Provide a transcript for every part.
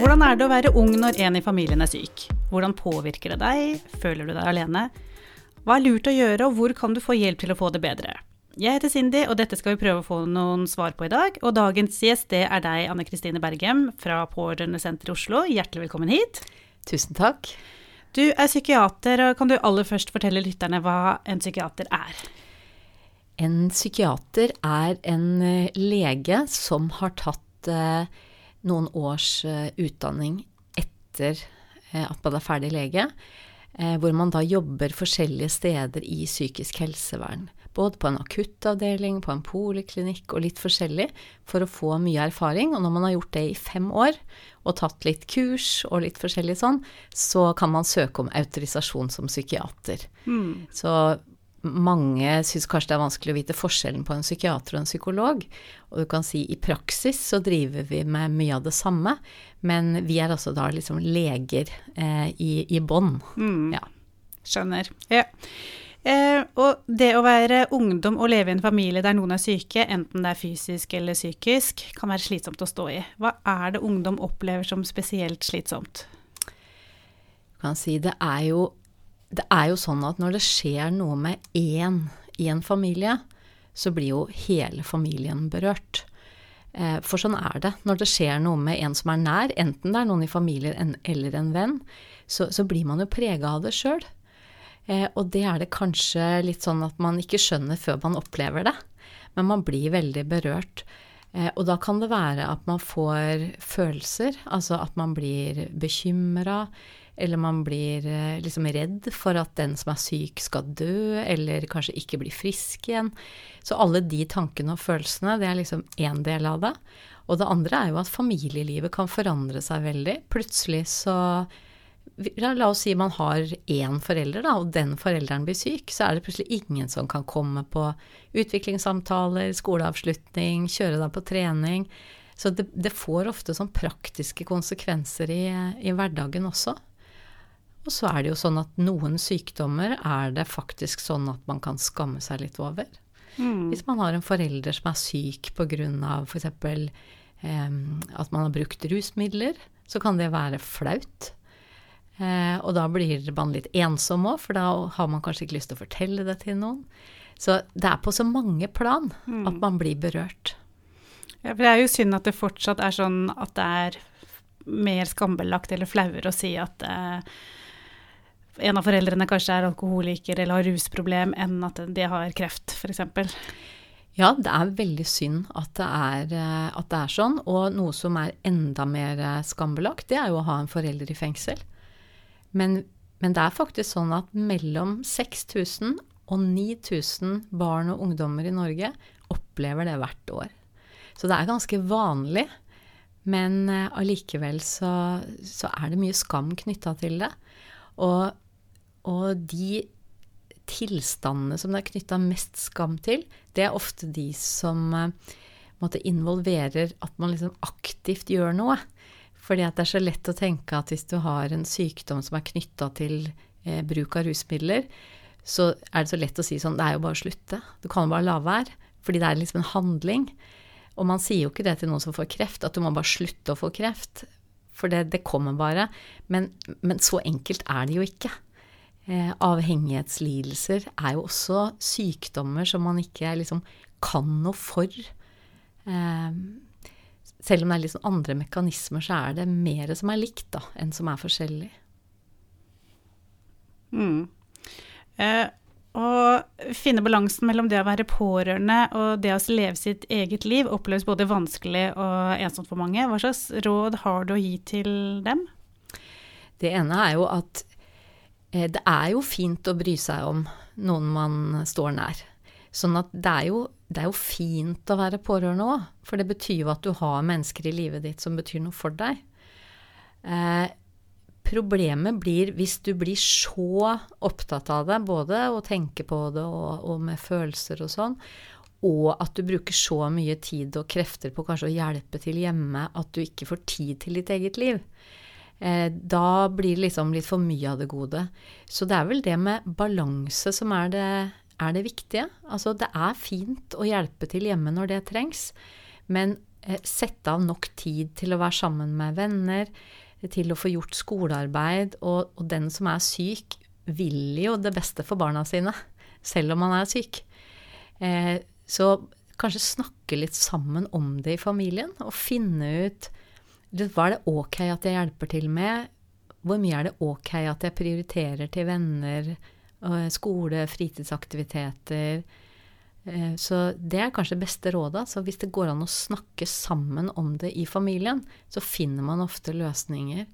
Hvordan er det å være ung når en i familien er syk? Hvordan påvirker det deg? Føler du deg alene? Hva er lurt å gjøre, og hvor kan du få hjelp til å få det bedre? Jeg heter Cindy, og dette skal vi prøve å få noen svar på i dag. Og dagens gjest det er deg, Anne Kristine Bergem fra Pårørendesenteret i Oslo. Hjertelig velkommen hit. Tusen takk. Du er psykiater, og kan du aller først fortelle lytterne hva en psykiater er? En psykiater er en eh, lege som har tatt eh, noen års eh, utdanning etter eh, at man er ferdig lege, eh, hvor man da jobber forskjellige steder i psykisk helsevern. Både på en akuttavdeling, på en poliklinikk og litt forskjellig, for å få mye erfaring. Og når man har gjort det i fem år, og tatt litt kurs og litt forskjellig sånn, så kan man søke om autorisasjon som psykiater. Mm. Så mange syns kanskje det er vanskelig å vite forskjellen på en psykiater og en psykolog. Og du kan si i praksis så driver vi med mye av det samme, men vi er altså da liksom leger eh, i, i bånn. Mm. Ja. Skjønner. Ja. Eh, og det å være ungdom og leve i en familie der noen er syke, enten det er fysisk eller psykisk, kan være slitsomt å stå i. Hva er det ungdom opplever som spesielt slitsomt? Du kan si det er jo det er jo sånn at når det skjer noe med én i en familie, så blir jo hele familien berørt. Eh, for sånn er det. Når det skjer noe med en som er nær, enten det er noen i familien eller en venn, så, så blir man jo prega av det sjøl. Eh, og det er det kanskje litt sånn at man ikke skjønner før man opplever det. Men man blir veldig berørt. Eh, og da kan det være at man får følelser, altså at man blir bekymra, eller man blir eh, liksom redd for at den som er syk skal dø, eller kanskje ikke bli frisk igjen. Så alle de tankene og følelsene, det er liksom én del av det. Og det andre er jo at familielivet kan forandre seg veldig. Plutselig så La oss si man har én forelder, da, og den forelderen blir syk, så er det plutselig ingen som kan komme på utviklingssamtaler, skoleavslutning, kjøre deg på trening. Så det, det får ofte sånn praktiske konsekvenser i, i hverdagen også. Og så er det jo sånn at noen sykdommer er det faktisk sånn at man kan skamme seg litt over. Mm. Hvis man har en forelder som er syk pga. f.eks. Eh, at man har brukt rusmidler, så kan det være flaut. Eh, og da blir man litt ensom òg, for da har man kanskje ikke lyst til å fortelle det til noen. Så det er på så mange plan mm. at man blir berørt. Ja, for det er jo synd at det fortsatt er sånn at det er mer skambelagt eller flauere å si at eh, en av foreldrene kanskje er alkoholiker eller har rusproblem, enn at de har kreft, f.eks. Ja, det er veldig synd at det, er, eh, at det, er, sånn. Og noe som er enda mer eh, skambelagt, det er jo å ha en forelder i fengsel. Men, men det er faktisk sånn at mellom 6000 og 9000 barn og ungdommer i Norge opplever det hvert år. Så det er ganske vanlig. Men eh, allikevel så, så er det mye skam knytta til det. Og, og de tilstandene som det er knytta mest skam til, det er ofte de som uh, måtte involverer at man liksom aktivt gjør noe. Fordi det er så lett å tenke at hvis du har en sykdom som er knytta til eh, bruk av rusmidler, så er det så lett å si sånn Det er jo bare å slutte. Du kan jo bare la være. Fordi det er liksom en handling. Og man sier jo ikke det til noen som får kreft, at du må bare slutte å få kreft. For det, det kommer bare. Men, men, så enkelt er det jo ikke. Eh, avhengighetslidelser er jo også sykdommer som man ikke liksom kan noe for. Eh, selv om det er liksom andre mekanismer, så er det mer som er likt da, enn som er forskjellig. Mm. Eh, å finne balansen mellom det å være pårørende og det å leve sitt eget liv oppleves både vanskelig og ensomt for mange. Hva slags råd har du å gi til dem? Det ene er jo at det er jo fint å bry seg om noen man står nær. Sånn at det er jo, det er jo fint å være pårørende òg, for det betyr jo at du har mennesker i livet ditt som betyr noe for deg. Eh, Problemet blir hvis du blir så opptatt av det, både å tenke på det og, og, med følelser og sånn, og at du bruker så mye tid og krefter på kanskje å hjelpe til hjemme at du ikke får tid til ditt eget liv. Eh, da blir det liksom litt for mye av det gode. Så det er vel det med balanse som er det, er det viktige. Altså det er fint å hjelpe til hjemme når det trengs, men eh, sette av nok tid til å være sammen med venner, til å få gjort skolearbeid. Og, og den som er syk, vil jo det beste for barna sine, selv om man er syk. Eh, så kanskje snakke litt sammen om det i familien, og finne ut hva er det ok at jeg hjelper til med? Hvor mye er det ok at jeg prioriterer til venner, skole, fritidsaktiviteter? Eh, så det er kanskje beste rådet. Så hvis det går an å snakke sammen om det i familien, så finner man ofte løsninger.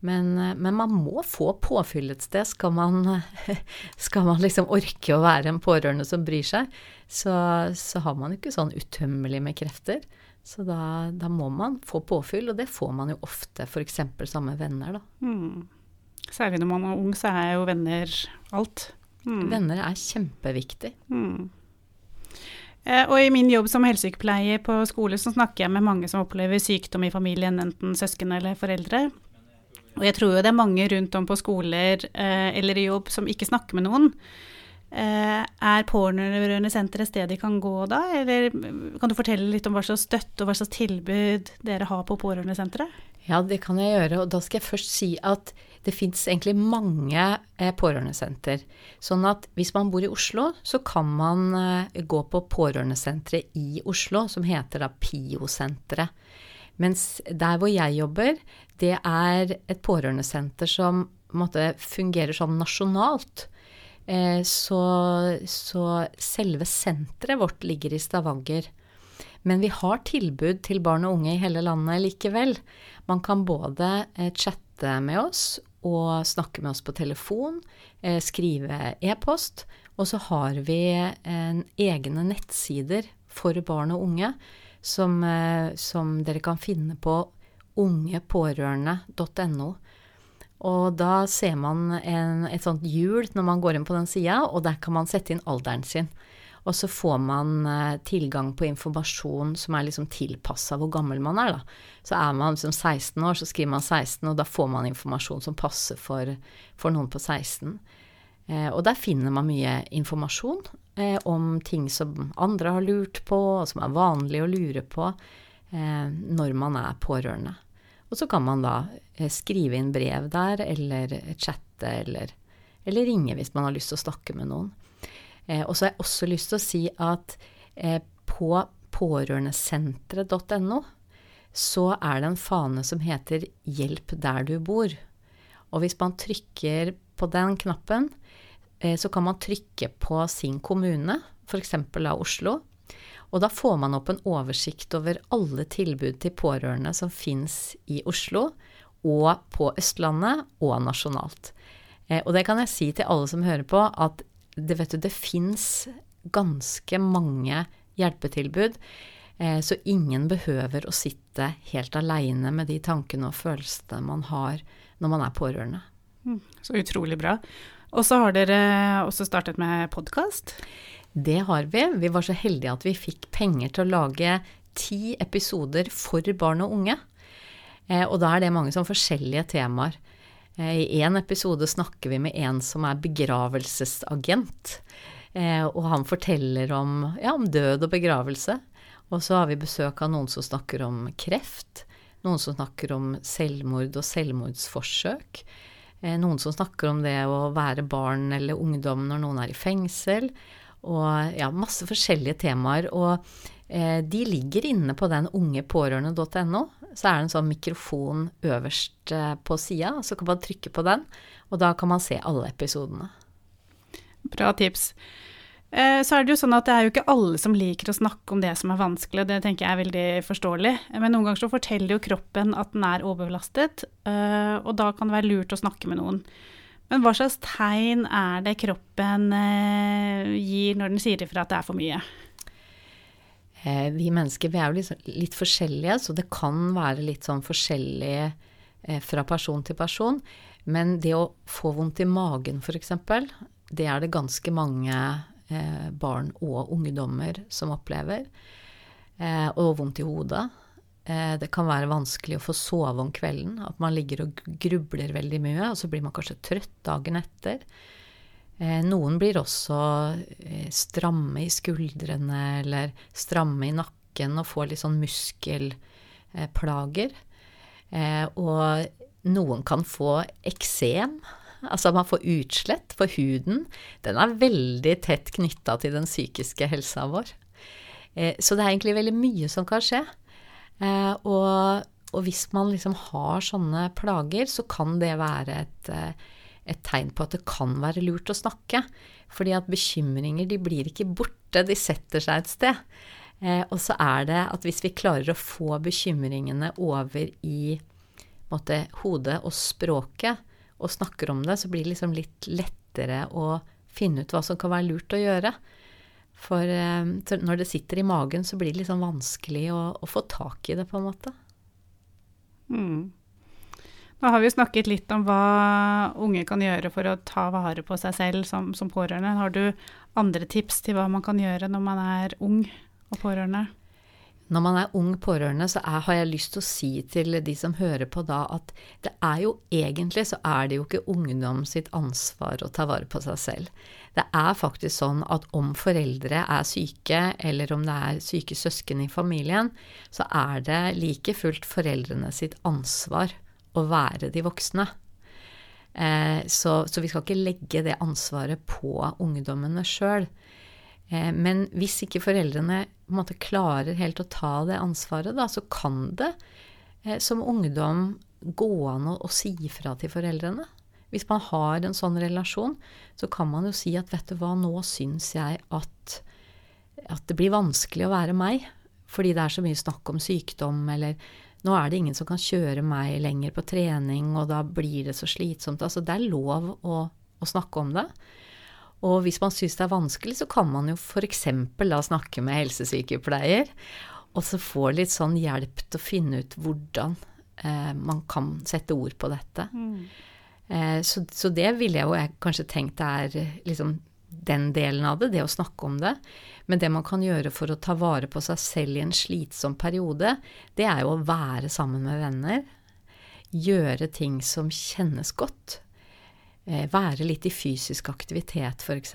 Men, eh, men man må få påfyll et sted. Skal man, skal man, liksom orke å være en pårørende som bryr seg, så, så har man ikke sånn utømmelig med krefter. Så da, da, må man få påfyll, og det får man jo ofte f.eks. sammen med venner, da. Mm. Særlig når man er ung, så er jo venner alt. Mm. Venner er kjempeviktig. Mm. Eh, og i min jobb som helsesykepleier på skole, så snakker jeg med mange som opplever sykdom i familien, enten søsken eller foreldre. Og jeg tror jo det er mange rundt om på skoler eh, eller i jobb som ikke snakker med noen. Eh, er Pårørendesenteret et sted de kan gå da, eller kan du fortelle litt om hva slags støtte og hva slags tilbud dere har på Pårørendesenteret? Ja, det kan jeg gjøre, og da skal jeg først si at det fins egentlig mange eh, pårørendesenter. Sånn at hvis man bor i Oslo, så kan man eh, gå på pårørendesenteret i Oslo, som heter da PIO-senteret. Mens der hvor jeg jobber, det er et pårørendesenter som måtte, fungerer sånn nasjonalt. Eh, så, så selve senteret vårt ligger i Stavanger. Men vi har tilbud til barn og unge i hele landet likevel. Man kan både eh, chatte med oss og snakke med oss på telefon, eh, skrive e-post, og så har vi egne nettsider for barn og unge som, som dere kan finne på ungepårørende.no. Og da ser man en, et sånt hjul når man går inn på den sida, og der kan man sette inn alderen sin. Og så får man eh, tilgang på informasjon som er liksom tilpassa hvor gammel man er, da. Så er man liksom 16 år, så skriver man 16, og da får man informasjon som passer for, for noen på 16. Eh, og der finner man mye informasjon eh, om ting som andre har lurt på, og som er vanlig å lure på eh, når man er pårørende. Og så kan man da eh, skrive inn brev der, eller chatte, eller, eller ringe hvis man har lyst til å snakke med noen. Eh, og så har jeg også lyst til å si at eh, på pårørendesenteret.no så er det en fane som heter 'Hjelp der du bor'. Og hvis man trykker på den knappen, så kan man trykke på sin kommune, f.eks. av Oslo, og da får man opp en oversikt over alle tilbud til pårørende som fins i Oslo, og på Østlandet og nasjonalt. Eh, og det kan jeg si til alle som hører på, at det, vet du, det fins ganske mange hjelpetilbud. Eh, så ingen behøver å sitte helt aleine med de tankene og følelsene man har når man er pårørende. Mm, så utrolig bra. Og så har dere også startet med podkast? Det har vi. Vi var så heldige at vi fikk penger til å lage ti episoder for barn og unge. Eh, og da er det mange sånn forskjellige temaer. Eh, I én episode snakker vi med en som er begravelsesagent. Eh, og han forteller om, ja, om død og begravelse. Og så har vi besøk av noen som snakker om kreft. Noen som snakker om selvmord og selvmordsforsøk. Noen som snakker om det å være barn eller ungdom når noen er i fengsel og ja, masse forskjellige temaer. Og eh, de ligger inne på den ungepårørende.no. Så er det en sånn mikrofon øverst eh, på sida, så kan man trykke på den, og da kan man se alle episodene. Bra tips. Eh, så er det jo sånn at det er jo ikke alle som liker å snakke om det som er vanskelig, det tenker jeg er veldig forståelig. Men noen ganger så forteller jo kroppen at den er overbelastet, eh, og da kan det være lurt å snakke med noen. Men hva slags tegn er det kroppen eh, gir når den sier ifra at det er for mye? Eh, vi mennesker vi er jo litt, litt, forskjellige, så det kan være litt sånn forskjellig eh, fra person til person. Men det å få vondt i magen f.eks., det er det ganske mange barn og ungdommer som opplever. Og vondt i hodet. Eh, det kan være vanskelig å få sove om kvelden. At man ligger og grubler veldig mye, og så blir man kanskje trøtt dagen etter. Eh, noen blir også eh, stramme i skuldrene eller stramme i nakken og får litt sånn muskelplager. Og noen kan få eksem. Altså man får utslett på huden. Den er veldig tett knytta til den psykiske helsa vår. Så det er egentlig veldig mye som kan skje. Eh, og, og hvis man liksom har sånne plager, så kan det være et, eh, et tegn på at det kan være lurt å snakke. Fordi at bekymringer de blir ikke borte, de setter seg et sted. Eh, og så er det at hvis vi klarer å få bekymringene over i måte, hodet og språket, og snakker om det, så blir det liksom litt lettere å finne ut hva som kan være lurt å gjøre. For eh, når det sitter i magen, så blir det liksom vanskelig å, å, få tak i det, på en måte. Mm. Nå har vi snakket litt om hva unge kan gjøre for å ta vare på seg selv som, som pårørende. Har du andre tips til hva man kan gjøre når man er ung og pårørende? Når man er ung pårørende, så er, har jeg lyst til å si til de som hører på da, at det er jo egentlig så er det jo ikke ungdom sitt ansvar å ta vare på seg selv. Det er faktisk sånn at om foreldre er syke, eller om det er syke søsken i familien, så er det like fullt foreldrene sitt ansvar å være de voksne. Eh, så, så, vi skal ikke legge det ansvaret på ungdommene sjøl. Eh, men hvis ikke foreldrene måte, klarer helt å ta det ansvaret, da, så kan det eh, som ungdom gå an å, å si fra til foreldrene. Hvis man har en sånn relasjon, så kan man jo si at vet du hva, nå syns jeg at, at det blir vanskelig å være meg, fordi det er så mye snakk om sykdom, eller nå er det ingen som kan kjøre meg lenger på trening, og da blir det så slitsomt. Altså, det er lov å, å snakke om det. Og hvis man syns det er vanskelig, så kan man jo f.eks. da snakke med helsesykepleier, og så få litt sånn hjelp til å finne ut hvordan eh, man kan sette ord på dette. Mm. Eh, så, så, det ville jeg jo jeg kanskje tenkt er liksom den delen av det, det å snakke om det. Men det man kan gjøre for å ta vare på seg selv i en slitsom periode, det er jo å være sammen med venner. Gjøre ting som kjennes godt. Eh, være litt i fysisk aktivitet, f.eks.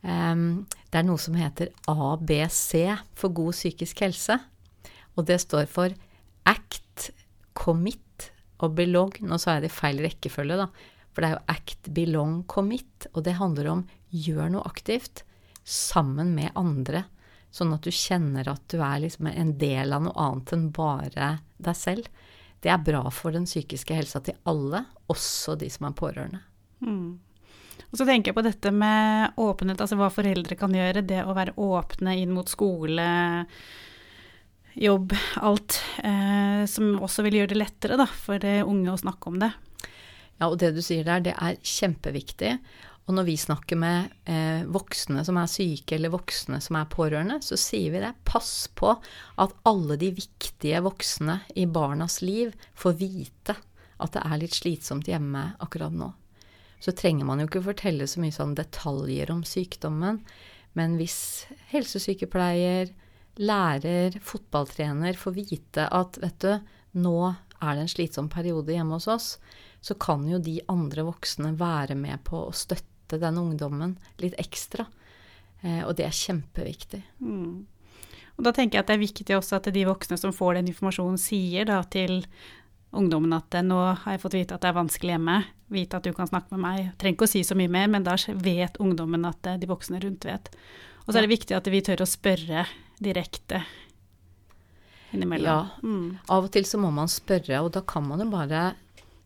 Det er noe som heter ABC for god psykisk helse. Og det står for ACT, Commit og Belong. Nå sa jeg det i feil rekkefølge, da. For det er jo ACT, Belong, Commit. Og det handler om gjør noe aktivt sammen med andre. Sånn at du kjenner at du er liksom en del av noe annet enn bare deg selv. Det er bra for den psykiske helsa til alle, også de som er pårørende. Mm. Og så tenker jeg på dette med åpenhet, altså hva foreldre kan gjøre. Det å være åpne inn mot skole, jobb, alt. Eh, som også vil gjøre det lettere da, for unge å snakke om det. Ja, og det du sier der, det er kjempeviktig. Og når vi snakker med eh, voksne som er syke, eller voksne som er pårørende, så sier vi det. Pass på at alle de viktige voksne i barnas liv får vite at det er litt slitsomt hjemme akkurat nå. Så trenger man jo ikke fortelle så mye sånn detaljer om sykdommen, men hvis helsesykepleier, lærer, fotballtrener får vite at vet du, nå er det en slitsom periode hjemme hos oss, så kan jo de andre voksne være med på å støtte møte den ungdommen litt ekstra. Eh, og det er kjempeviktig. Mm. Og da tenker jeg at det er viktig også at de voksne som får den informasjonen, sier da til ungdommen at nå har jeg fått vite at det er vanskelig hjemme, vite at du kan snakke med meg. Trenger ikke å si så mye mer, men da vet ungdommen at de voksne rundt vet. Og så er det viktig at vi tør å spørre direkte innimellom. Ja, mm. av og til så må man spørre, og da kan man jo bare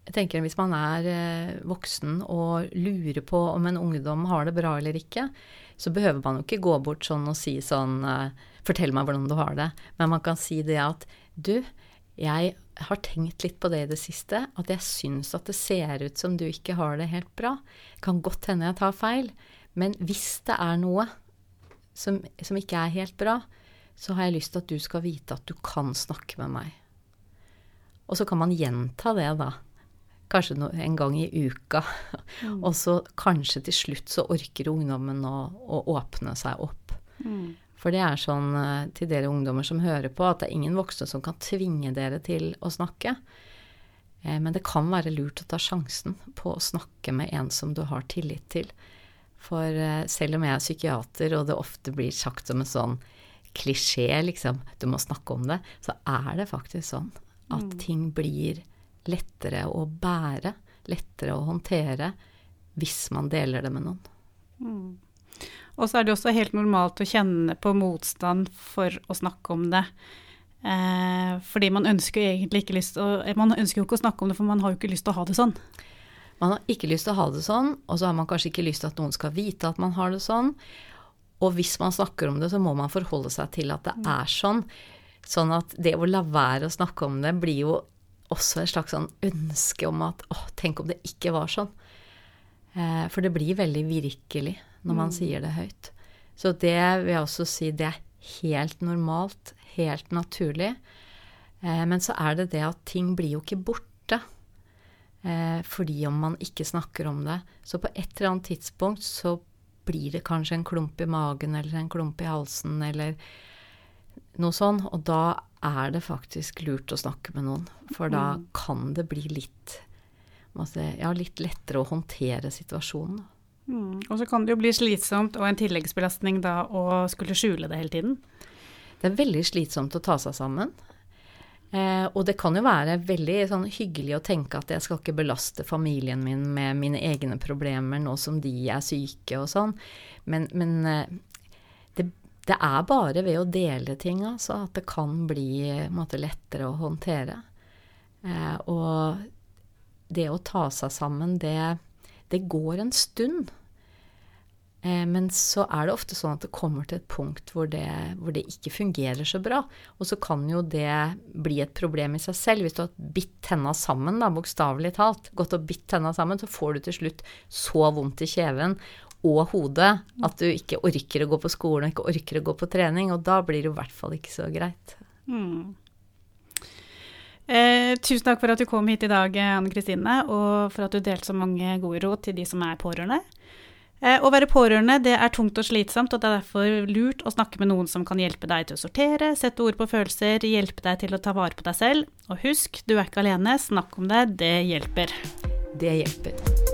jeg tenker Hvis man er eh, voksen og lurer på om en ungdom har det bra eller ikke, så behøver man jo ikke gå bort sånn og si sånn eh, Fortell meg hvordan du har det. Men man kan si det at Du, jeg har tenkt litt på det i det siste. At jeg syns at det ser ut som du ikke har det helt bra. Kan godt hende jeg tar feil. Men hvis det er noe som, som ikke er helt bra, så har jeg lyst til at du skal vite at du kan snakke med meg. Og så kan man gjenta det, da kanskje en gang i uka. Mm. Og så kanskje til slutt så orker ungdommen å, å åpne seg opp. Mm. For det er sånn eh, til dere ungdommer som hører på, at det er ingen voksne som kan tvinge dere til å snakke. Eh, men det kan være lurt å ta sjansen på å snakke med en som du har tillit til. For eh, selv om jeg er psykiater, og det ofte blir sagt som en sånn klisjé, liksom. Du må snakke om det. Så er det faktisk sånn at Mm. ting blir lettere å bære, lettere å håndtere, hvis man deler det med noen. Mm. Og så er det også helt normalt å kjenne på motstand for å snakke om det. Eh, fordi man ønsker jo egentlig ikke lyst å Man ønsker jo ikke å snakke om det, for man har jo ikke lyst til å ha det sånn. Man har ikke lyst til å ha det sånn, og så har man kanskje ikke lyst til at noen skal vite at man har det sånn. Og hvis man snakker om det, så må man forholde seg til at det er sånn. Sånn at det å la være å snakke om det blir jo også et slags sånn ønske om at åh, tenk om det ikke var sånn. Eh, for det blir veldig virkelig når man sier det høyt. Så det vil jeg også si, det er helt normalt, helt naturlig. Eh, men så er det det at ting blir jo ikke borte. Eh, fordi om man ikke snakker om det. Så på et eller annet tidspunkt så blir det kanskje en klump i magen eller en klump i halsen eller noe sånn. Og da er det faktisk lurt å snakke med noen. For da kan det bli litt, ja, litt lettere å håndtere situasjonen. Mm. Og så kan det jo bli slitsomt og en tilleggsbelastning da å skulle skjule det hele tiden. Det er veldig slitsomt å ta seg sammen. Eh, og det kan jo være veldig sånn, hyggelig å tenke at jeg skal ikke belaste familien min med mine egne problemer nå som de er syke og sånn. Men, men eh, det, er bare ved å dele ting altså, at det kan bli måte, lettere å håndtere. Eh, og det å ta seg sammen, det, det går en stund. Eh, men så er det ofte sånn at det kommer til et punkt hvor det, hvor det, ikke fungerer så bra. Og så kan jo det bli et problem i seg selv. Hvis du har bitt tenna sammen, da, bokstavelig talt, gått og bitt tenna sammen, så får du til slutt så vondt i kjeven og hodet at du ikke orker å gå på skolen og ikke orker å gå på trening. Og da blir det i hvert fall ikke så greit. Mm. Eh, tusen takk for at du kom hit i dag, Anne Kristine, og for at du delte så mange gode råd til de som er pårørende. Eh, å være pårørende det er tungt og slitsomt, og det er derfor lurt å snakke med noen som kan hjelpe deg til å sortere, sette ord på følelser, hjelpe deg til å ta vare på deg selv. Og husk, du er ikke alene, snakk om det, det hjelper. Det hjelper.